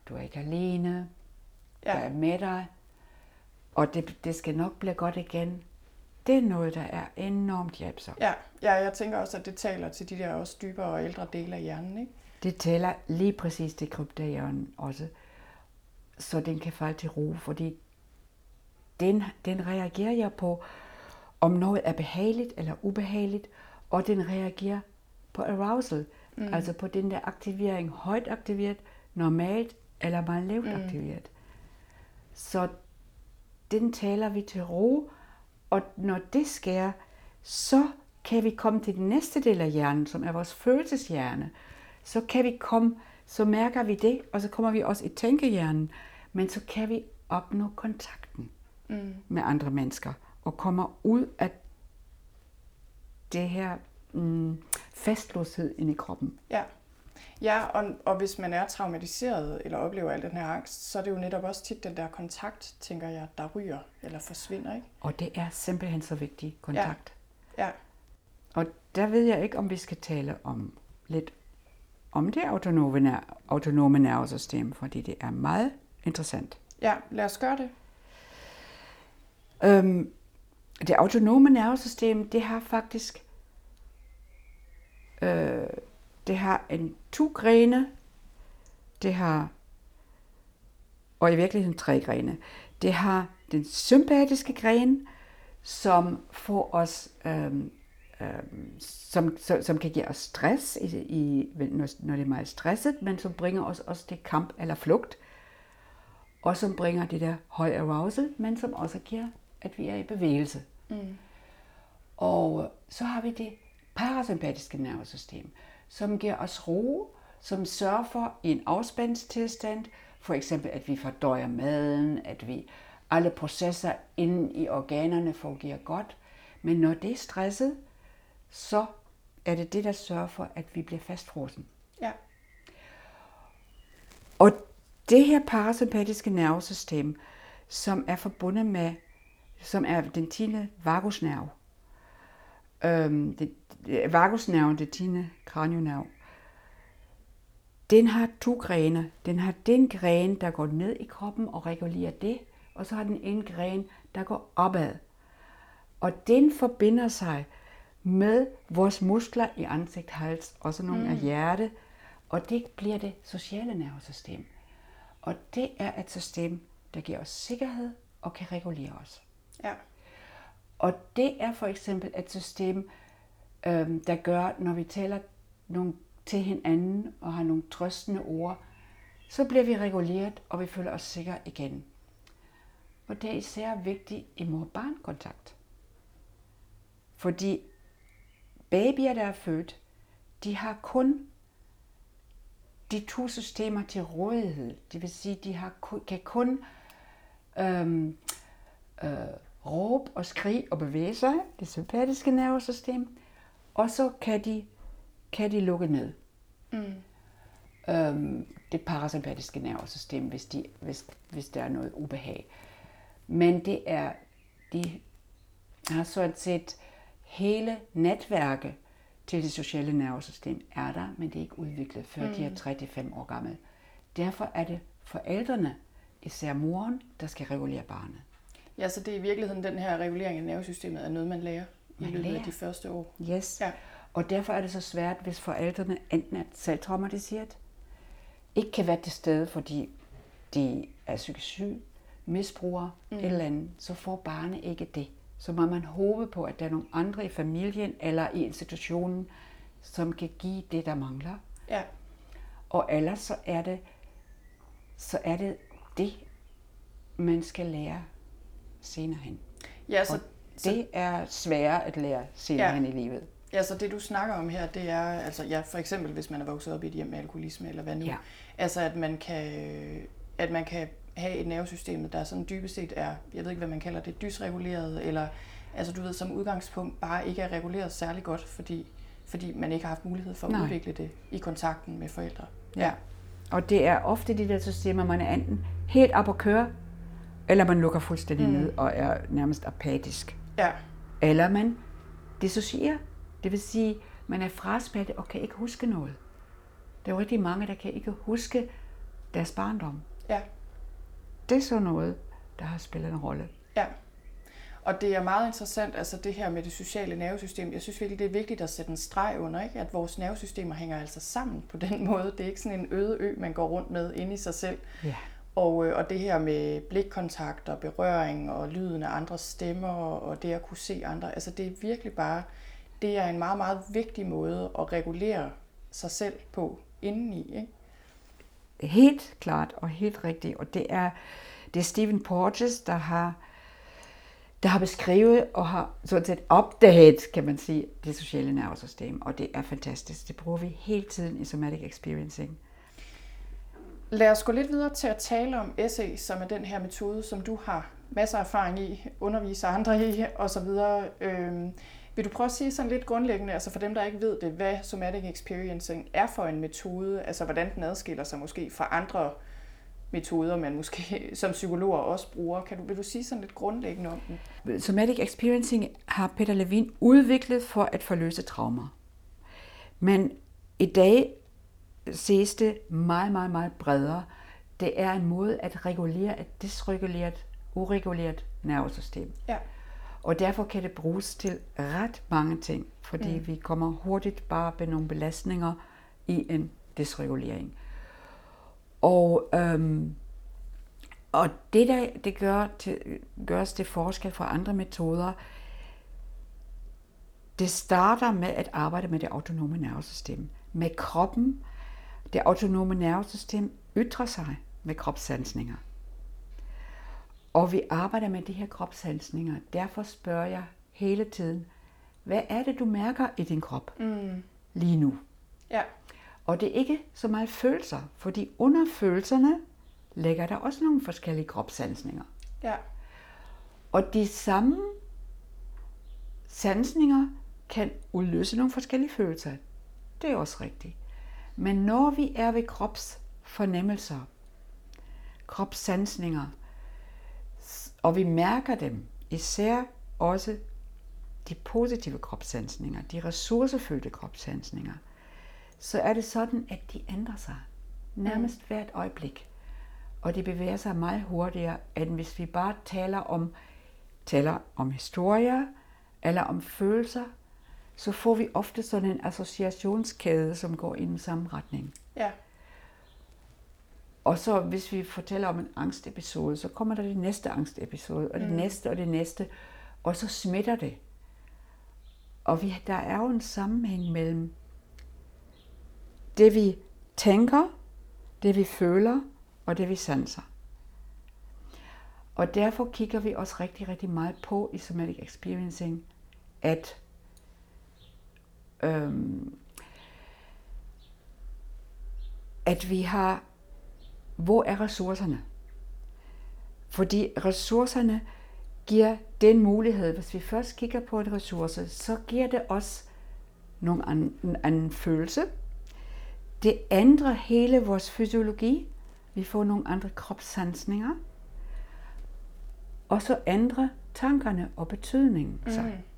Du er ikke alene. Ja. Jeg er med dig. Og det, det skal nok blive godt igen. Det er noget, der er enormt hjælpsomt. Ja. ja, jeg tænker også, at det taler til de der også dybere og ældre dele af hjernen, ikke? Det tæller lige præcis det kryptahjernen også. Så den kan falde til ro, fordi den, den reagerer jeg på, om noget er behageligt eller ubehageligt, og den reagerer på arousal, mm. altså på den der aktivering, højt aktiveret, normalt eller meget lavt mm. aktiveret. Så den taler vi til ro, og når det sker, så kan vi komme til den næste del af hjernen, som er vores følelseshjerne. Så kan vi komme, så mærker vi det, og så kommer vi også i tænkehjernen, men så kan vi opnå kontakten Mm. med andre mennesker, og kommer ud af det her mm, fastlåshed inde i kroppen. Ja. Ja, og, og hvis man er traumatiseret eller oplever al den her angst, så er det jo netop også tit den der kontakt, tænker jeg, der ryger eller forsvinder, ikke? Og det er simpelthen så vigtig kontakt. Ja. Og der ved jeg ikke, om vi skal tale om lidt om det autonome, autonome nervesystem, fordi det er meget interessant. Ja, lad os gøre det. Øhm, det autonome nervesystem, det har faktisk øh, det har en to grene, det har og i virkeligheden tre grene. Det har den sympatiske gren, som får os, øhm, øhm, som, som, som kan give os stress, i, i, når, når det er meget stresset, men som bringer os også til kamp eller flugt, og som bringer det der høj arousal, men som også giver, at vi er i bevægelse. Mm. Og så har vi det parasympatiske nervesystem, som giver os ro, som sørger for i en afspændingstilstand, for eksempel at vi fordøjer maden, at vi alle processer inde i organerne fungerer godt. Men når det er stresset, så er det det, der sørger for, at vi bliver fastfrosen. Ja. Og det her parasympatiske nervesystem, som er forbundet med, som er den 10. vagusnerve, øhm, det, det, vagusnerven, det 10. kranionerv, den har to grene. Den har den gren, der går ned i kroppen og regulerer det, og så har den en gren, der går opad. Og den forbinder sig med vores muskler i ansigt, hals, også nogle mm. af hjerte, og det bliver det sociale nervesystem. Og det er et system, der giver os sikkerhed og kan regulere os. Ja. Og det er for eksempel et system, øh, der gør, når vi taler nogle til hinanden og har nogle trøstende ord, så bliver vi reguleret, og vi føler os sikre igen. Og det er især vigtigt i mor-barn-kontakt. Fordi babyer, der er født, de har kun de to systemer til rådighed. Det vil sige, de har, kan kun øhm, øh, råbe og skrige og bevæge sig, det sympatiske nervesystem, og så kan de, kan de lukke ned. Mm. Øhm, det parasympatiske nervesystem, hvis, de, hvis, hvis der er noget ubehag. Men det er, de har sådan set hele netværket til det sociale nervesystem er der, men det er ikke udviklet, før mm. de er 35 mm. år gamle. Derfor er det forældrene, især moren, der skal regulere barnet. Ja, så det er i virkeligheden den her regulering af nervesystemet er noget, man lærer man i løbet lærer. af de første år. Yes. Ja. Og derfor er det så svært, hvis forældrene enten er selvtraumatiseret, ikke kan være til stede, fordi de er psykisk syge, misbruger mm. et eller andet, så får barnet ikke det. Så må man håbe på, at der er nogle andre i familien eller i institutionen, som kan give det, der mangler. Ja. Og ellers så er det, så er det det, man skal lære senere hen. Ja, så, og det er sværere at lære senere ja. hen i livet. Ja, så det du snakker om her, det er, altså ja, for eksempel hvis man er vokset op i et hjem med alkoholisme eller hvad nu, ja. altså at man kan, at man kan have et nervesystem, der sådan dybest set er, jeg ved ikke hvad man kalder det, dysreguleret, eller altså du ved, som udgangspunkt bare ikke er reguleret særlig godt, fordi, fordi man ikke har haft mulighed for at Nej. udvikle det i kontakten med forældre. Ja. ja. Og det er ofte de der systemer, man er enten helt op at køre, eller man lukker fuldstændig mm. ned og er nærmest apatisk. Ja. Eller man dissocierer. Det vil sige, man er fraspaltet og kan ikke huske noget. Der er jo rigtig mange, der kan ikke huske deres barndom. Ja. Det er så noget, der har spillet en rolle. Ja. Og det er meget interessant, altså det her med det sociale nervesystem. Jeg synes virkelig, det er vigtigt at sætte en streg under, ikke? at vores nervesystemer hænger altså sammen på den måde. Det er ikke sådan en øde ø, man går rundt med inde i sig selv. Ja. Og, øh, og det her med blikkontakt og berøring og lyden af andres stemmer og det at kunne se andre, altså det er virkelig bare, det er en meget, meget vigtig måde at regulere sig selv på indeni. Ikke? Helt klart og helt rigtigt. Og det er, det er Stephen Porges, der har, der har beskrevet og har sådan set opdaget, kan man sige, det sociale nervesystem. Og det er fantastisk. Det bruger vi hele tiden i somatic experiencing. Lad os gå lidt videre til at tale om SE, som er den her metode, som du har masser af erfaring i, underviser andre i osv. Øhm, vil du prøve at sige sådan lidt grundlæggende, altså for dem, der ikke ved det, hvad somatic experiencing er for en metode, altså hvordan den adskiller sig måske fra andre metoder, man måske som psykologer også bruger. Kan du, vil du sige sådan lidt grundlæggende om den? Somatic experiencing har Peter Levin udviklet for at forløse traumer. Men i dag ses det meget, meget, meget bredere. Det er en måde at regulere et dysreguleret, ureguleret nervesystem. Ja. Og derfor kan det bruges til ret mange ting, fordi mm. vi kommer hurtigt bare med nogle belastninger i en dysregulering. Og, øhm, og det, der det gør til, gørs til forskel fra andre metoder, det starter med at arbejde med det autonome nervesystem. Med kroppen. Det autonome nervesystem ytrer sig med kropssansninger. Og vi arbejder med de her kropssansninger. Derfor spørger jeg hele tiden, hvad er det, du mærker i din krop mm. lige nu? Ja. Og det er ikke så meget følelser, fordi under følelserne ligger der også nogle forskellige kropssansninger. Ja. Og de samme sansninger kan udløse nogle forskellige følelser. Det er også rigtigt. Men når vi er ved kropsfornemmelser, kropssansninger, og vi mærker dem, især også de positive kropssansninger, de ressourcefyldte kropssansninger, så er det sådan, at de ændrer sig nærmest hvert øjeblik. Og de bevæger sig meget hurtigere, end hvis vi bare taler om, taler om historier eller om følelser, så får vi ofte sådan en associationskæde, som går i den samme retning. Ja. Og så hvis vi fortæller om en angstepisode, så kommer der det næste angstepisode, og det mm. næste og det næste, og så smitter det. Og vi, der er jo en sammenhæng mellem det vi tænker, det vi føler og det vi sanser. Og derfor kigger vi også rigtig, rigtig meget på i somatic experiencing, at øhm, at vi har, hvor er ressourcerne? Fordi ressourcerne giver den mulighed, hvis vi først kigger på en ressource, så giver det os nogle anden, en anden følelse. Det ændrer hele vores fysiologi. Vi får nogle andre kropssansninger. Og så ændrer tankerne og betydningen sig. Mm.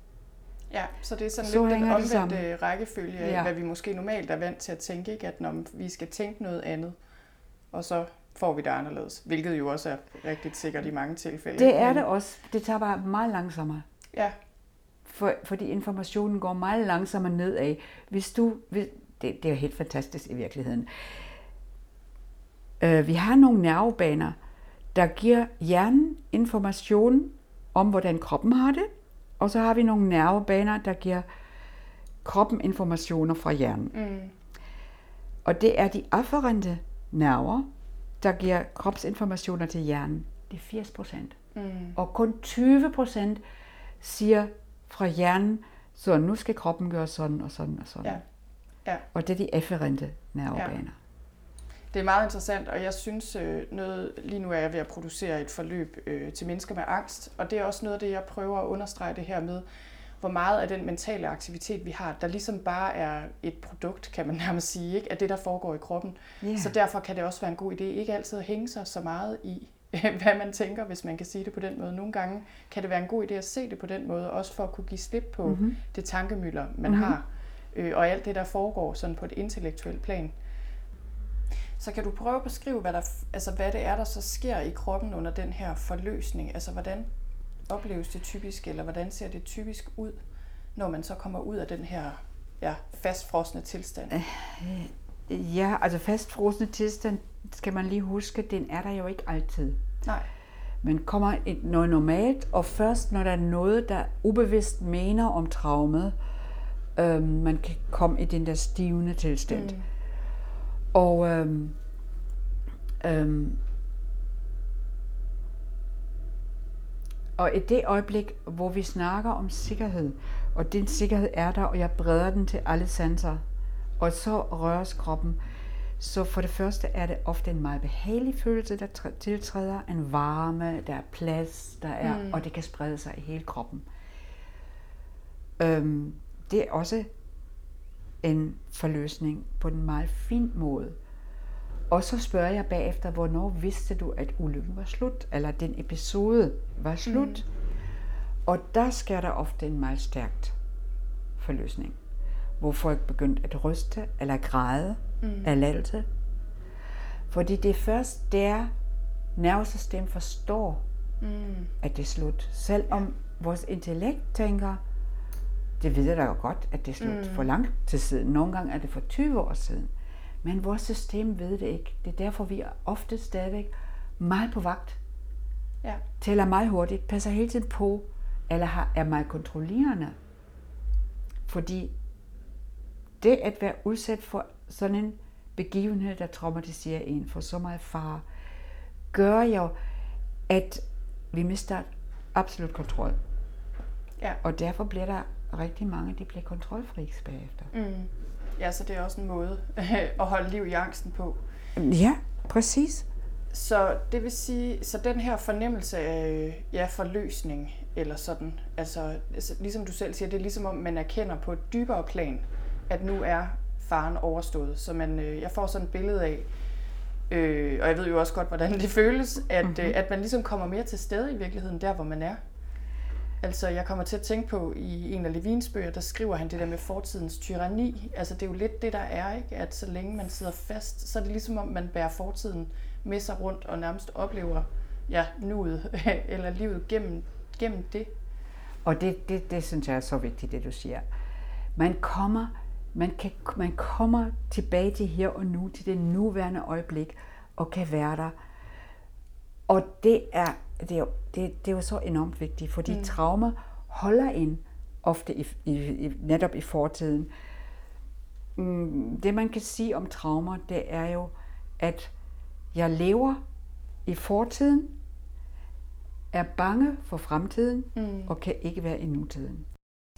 Ja, så det er sådan så lidt den omvendte rækkefølge af, ja. hvad vi måske normalt er vant til at tænke, ikke? at når vi skal tænke noget andet, og så får vi det anderledes, hvilket jo også er rigtig sikkert i mange tilfælde. Det er det også. Det tager bare meget langsommere. Ja. For, fordi informationen går meget langsommere nedad. Hvis du, hvis, det, det er helt fantastisk i virkeligheden. Uh, vi har nogle nervebaner, der giver hjernen information om, hvordan kroppen har det, og så har vi nogle nervebaner, der giver kroppen informationer fra hjernen. Mm. Og det er de afferente nerver, der giver kropsinformationer til hjernen. Det er 80 procent. Mm. Og kun 20 procent siger fra hjernen, så nu skal kroppen gøre sådan og sådan og sådan. Ja. Ja. Og det er de efferente nervebaner. Ja. Det er meget interessant, og jeg synes, øh, noget, lige nu er jeg ved at producere et forløb øh, til mennesker med angst, og det er også noget af det, jeg prøver at understrege det her med, hvor meget af den mentale aktivitet, vi har, der ligesom bare er et produkt, kan man nærmest sige, ikke? af det, der foregår i kroppen. Yeah. Så derfor kan det også være en god idé, ikke altid at hænge sig så meget i, hvad man tænker, hvis man kan sige det på den måde. Nogle gange kan det være en god idé at se det på den måde, også for at kunne give slip på mm-hmm. det tankemøller, man mm-hmm. har, øh, og alt det, der foregår sådan på et intellektuelt plan. Så kan du prøve at beskrive, hvad, der, altså, hvad det er, der så sker i kroppen under den her forløsning? Altså, hvordan opleves det typisk, eller hvordan ser det typisk ud, når man så kommer ud af den her ja, fastfrosne tilstand? Øh, ja, altså fastfrosne tilstand, skal man lige huske, den er der jo ikke altid. Nej. Man kommer noget normalt, og først når der er noget, der ubevidst mener om traumet, øhm, man kan komme i den der stivende tilstand. Mm. Og øhm, øhm, og i det øjeblik, hvor vi snakker om sikkerhed, og den sikkerhed er der, og jeg breder den til alle sanser, og så røres kroppen, så for det første er det ofte en meget behagelig følelse, der tiltræder, en varme, der er plads, der er, mm. og det kan sprede sig i hele kroppen. Øhm, det er også en forløsning på en meget fin måde. Og så spørger jeg bagefter, hvornår vidste du, at ulykken var slut, eller den episode var slut. Mm. Og der sker der ofte en meget stærkt forløsning, hvor folk begyndte at ryste eller græde mm. af lalte. Fordi det er først der, nervesystem forstår, mm. at det er slut. Selvom ja. vores intellekt tænker, det ved jeg da jo godt, at det er slut mm. for lang tid siden. Nogle gange er det for 20 år siden. Men vores system ved det ikke. Det er derfor, vi er ofte stadigvæk meget på vagt. Ja. Tæller meget hurtigt, passer hele tiden på, eller er meget kontrollerende. Fordi det at være udsat for sådan en begivenhed, der traumatiserer en for så meget far, gør jo, at vi mister absolut kontrol. Ja. Og derfor bliver der rigtig mange, de bliver kontrolfreaks bagefter. Mm. Ja, så det er også en måde at holde liv i angsten på. Ja, præcis. Så det vil sige, så den her fornemmelse af ja, forløsning, eller sådan, altså, altså ligesom du selv siger, det er ligesom om man erkender på et dybere plan, at nu er faren overstået. Så man, øh, jeg får sådan et billede af, øh, og jeg ved jo også godt, hvordan det føles, at, mm-hmm. øh, at man ligesom kommer mere til stede i virkeligheden, der hvor man er. Altså, jeg kommer til at tænke på, i en af Levins bøger, der skriver han det der med fortidens tyranni. Altså, det er jo lidt det, der er, ikke? At så længe man sidder fast, så er det ligesom om, man bærer fortiden med sig rundt og nærmest oplever ja, nuet eller livet gennem, gennem det. Og det, det, det synes jeg er så vigtigt, det du siger. Man kommer, man, kan, man kommer tilbage til her og nu, til det nuværende øjeblik, og kan være der. Og det er det er jo, det, det er jo så enormt vigtigt, fordi mm. traumer holder ind ofte i, i, i, netop i fortiden. mm, det man kan sige om traumer, det er jo, at jeg lever i fortiden, er bange for fremtiden mm. og kan ikke være i nutiden.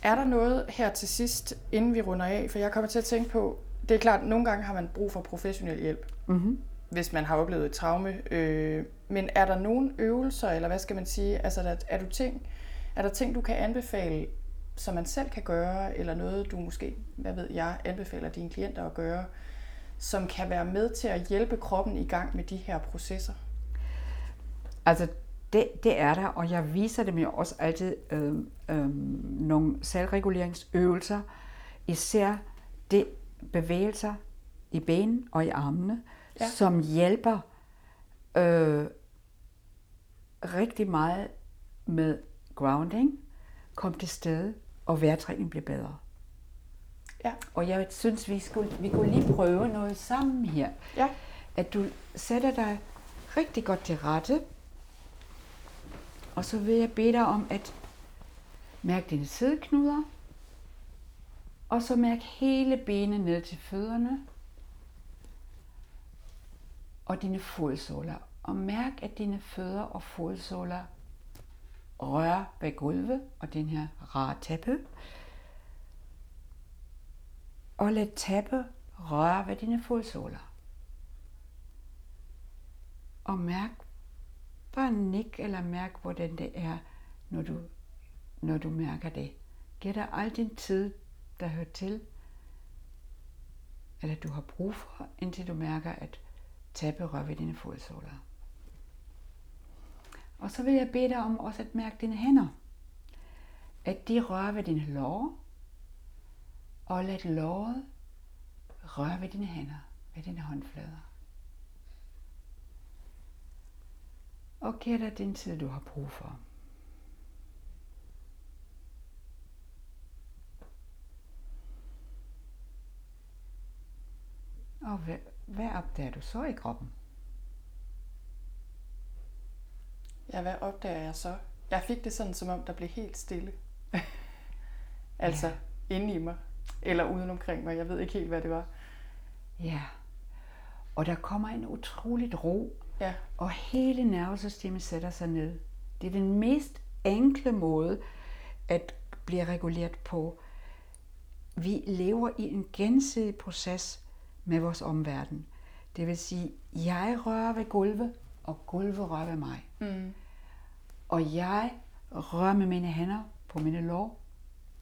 Er der noget her til sidst, inden vi runder af? For jeg kommer til at tænke på, det er klart, at nogle gange har man brug for professionel hjælp, mm-hmm hvis man har oplevet et traume. Øh, men er der nogle øvelser, eller hvad skal man sige, altså er, er, du ting, er der ting, du kan anbefale, som man selv kan gøre, eller noget, du måske, hvad ved jeg, anbefaler dine klienter at gøre, som kan være med til at hjælpe kroppen i gang med de her processer? Altså, det, det er der, og jeg viser dem jo også altid øh, øh, nogle selvreguleringsøvelser, især det bevægelser i benen og i armene, ja. som hjælper øh, rigtig meget med grounding, kom til stede, og vejrtrækning bliver bedre. Ja. Og jeg synes, vi, skulle, vi kunne lige prøve noget sammen her. Ja. At du sætter dig rigtig godt til rette, og så vil jeg bede dig om at mærke dine sædeknuder, og så mærk hele benet ned til fødderne og dine fodsåler. Og mærk, at dine fødder og fodsåler rører ved gulvet og den her rare tæppe. Og lad tæppe røre ved dine fodsåler. Og mærk, bare nik eller mærk, hvordan det er, når du, når du mærker det. Giv dig al din tid, der hører til, eller du har brug for, indtil du mærker, at tabe berør ved dine fodsåler. Og så vil jeg bede dig om også at mærke dine hænder. At de rører ved dine lår, og lad låret røre ved dine hænder, ved dine håndflader. Og giv dig den tid, du har brug for. Og hvad, opdager du så i kroppen? Ja, hvad opdager jeg så? Jeg fik det sådan, som om der blev helt stille. altså ja. inde i mig, eller uden omkring mig. Jeg ved ikke helt, hvad det var. Ja, og der kommer en utroligt ro, ja. og hele nervesystemet sætter sig ned. Det er den mest enkle måde at blive reguleret på. Vi lever i en gensidig proces med vores omverden. Det vil sige, jeg rører ved gulvet, og gulvet rører ved mig. Mm. Og jeg rører med mine hænder på mine lår,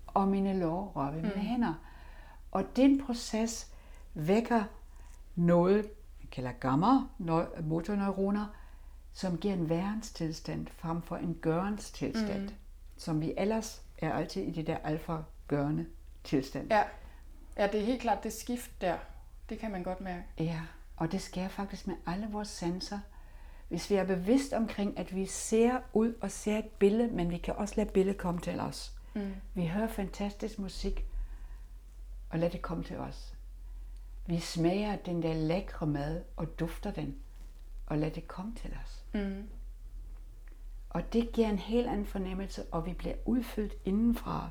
og mine lår rører ved mm. mine hænder. Og den proces vækker noget, man kalder gamma motorneuroner, som giver en værenstilstand frem for en gørenstilstand, mm. som vi ellers er altid i det der alfa-gørende tilstand. Ja. ja, det er helt klart det skift der. Det kan man godt mærke. Ja, og det sker faktisk med alle vores sanser. Hvis vi er bevidst omkring, at vi ser ud og ser et billede, men vi kan også lade billedet komme til os. Mm. Vi hører fantastisk musik, og lad det komme til os. Vi smager den der lækre mad og dufter den, og lad det komme til os. Mm. Og det giver en helt anden fornemmelse, og vi bliver udfyldt indenfra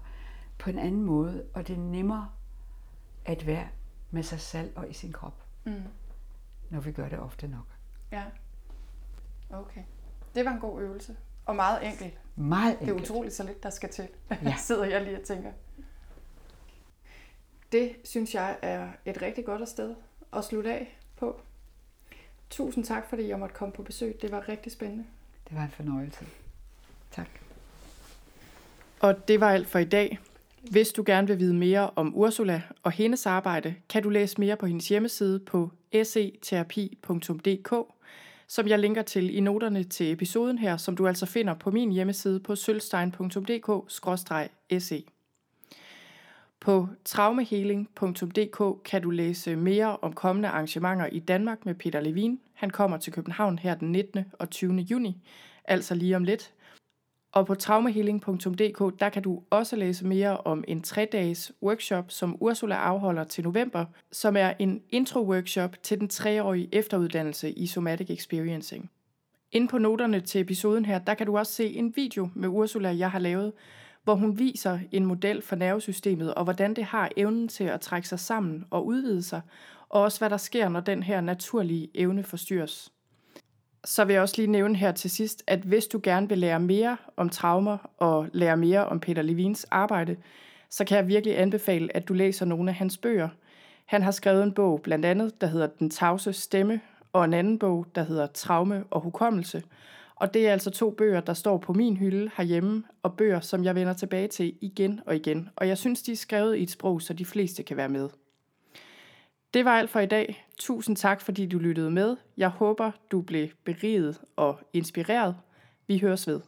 på en anden måde, og det er nemmere at være med sig selv og i sin krop. Mm. Når vi gør det ofte nok. Ja. Okay. Det var en god øvelse. Og meget enkel. Meget enkelt. Det er utroligt så lidt, der skal til. Ja. sidder jeg lige og tænker. Det synes jeg er et rigtig godt sted at slutte af på. Tusind tak, fordi jeg måtte komme på besøg. Det var rigtig spændende. Det var en fornøjelse. Tak. Og det var alt for i dag. Hvis du gerne vil vide mere om Ursula og hendes arbejde, kan du læse mere på hendes hjemmeside på seterapi.dk, som jeg linker til i noterne til episoden her, som du altså finder på min hjemmeside på sølvstein.dk-se. På traumehealing.dk kan du læse mere om kommende arrangementer i Danmark med Peter Levin. Han kommer til København her den 19. og 20. juni, altså lige om lidt. Og på traumahealing.dk, der kan du også læse mere om en 3-dages workshop, som Ursula afholder til november, som er en intro-workshop til den 3-årige efteruddannelse i Somatic Experiencing. Inde på noterne til episoden her, der kan du også se en video med Ursula, jeg har lavet, hvor hun viser en model for nervesystemet og hvordan det har evnen til at trække sig sammen og udvide sig, og også hvad der sker, når den her naturlige evne forstyrres. Så vil jeg også lige nævne her til sidst, at hvis du gerne vil lære mere om traumer og lære mere om Peter Levins arbejde, så kan jeg virkelig anbefale, at du læser nogle af hans bøger. Han har skrevet en bog, blandt andet, der hedder Den tavse stemme, og en anden bog, der hedder Traume og hukommelse. Og det er altså to bøger, der står på min hylde herhjemme, og bøger, som jeg vender tilbage til igen og igen. Og jeg synes, de er skrevet i et sprog, så de fleste kan være med. Det var alt for i dag. Tusind tak, fordi du lyttede med. Jeg håber, du blev beriget og inspireret. Vi høres ved.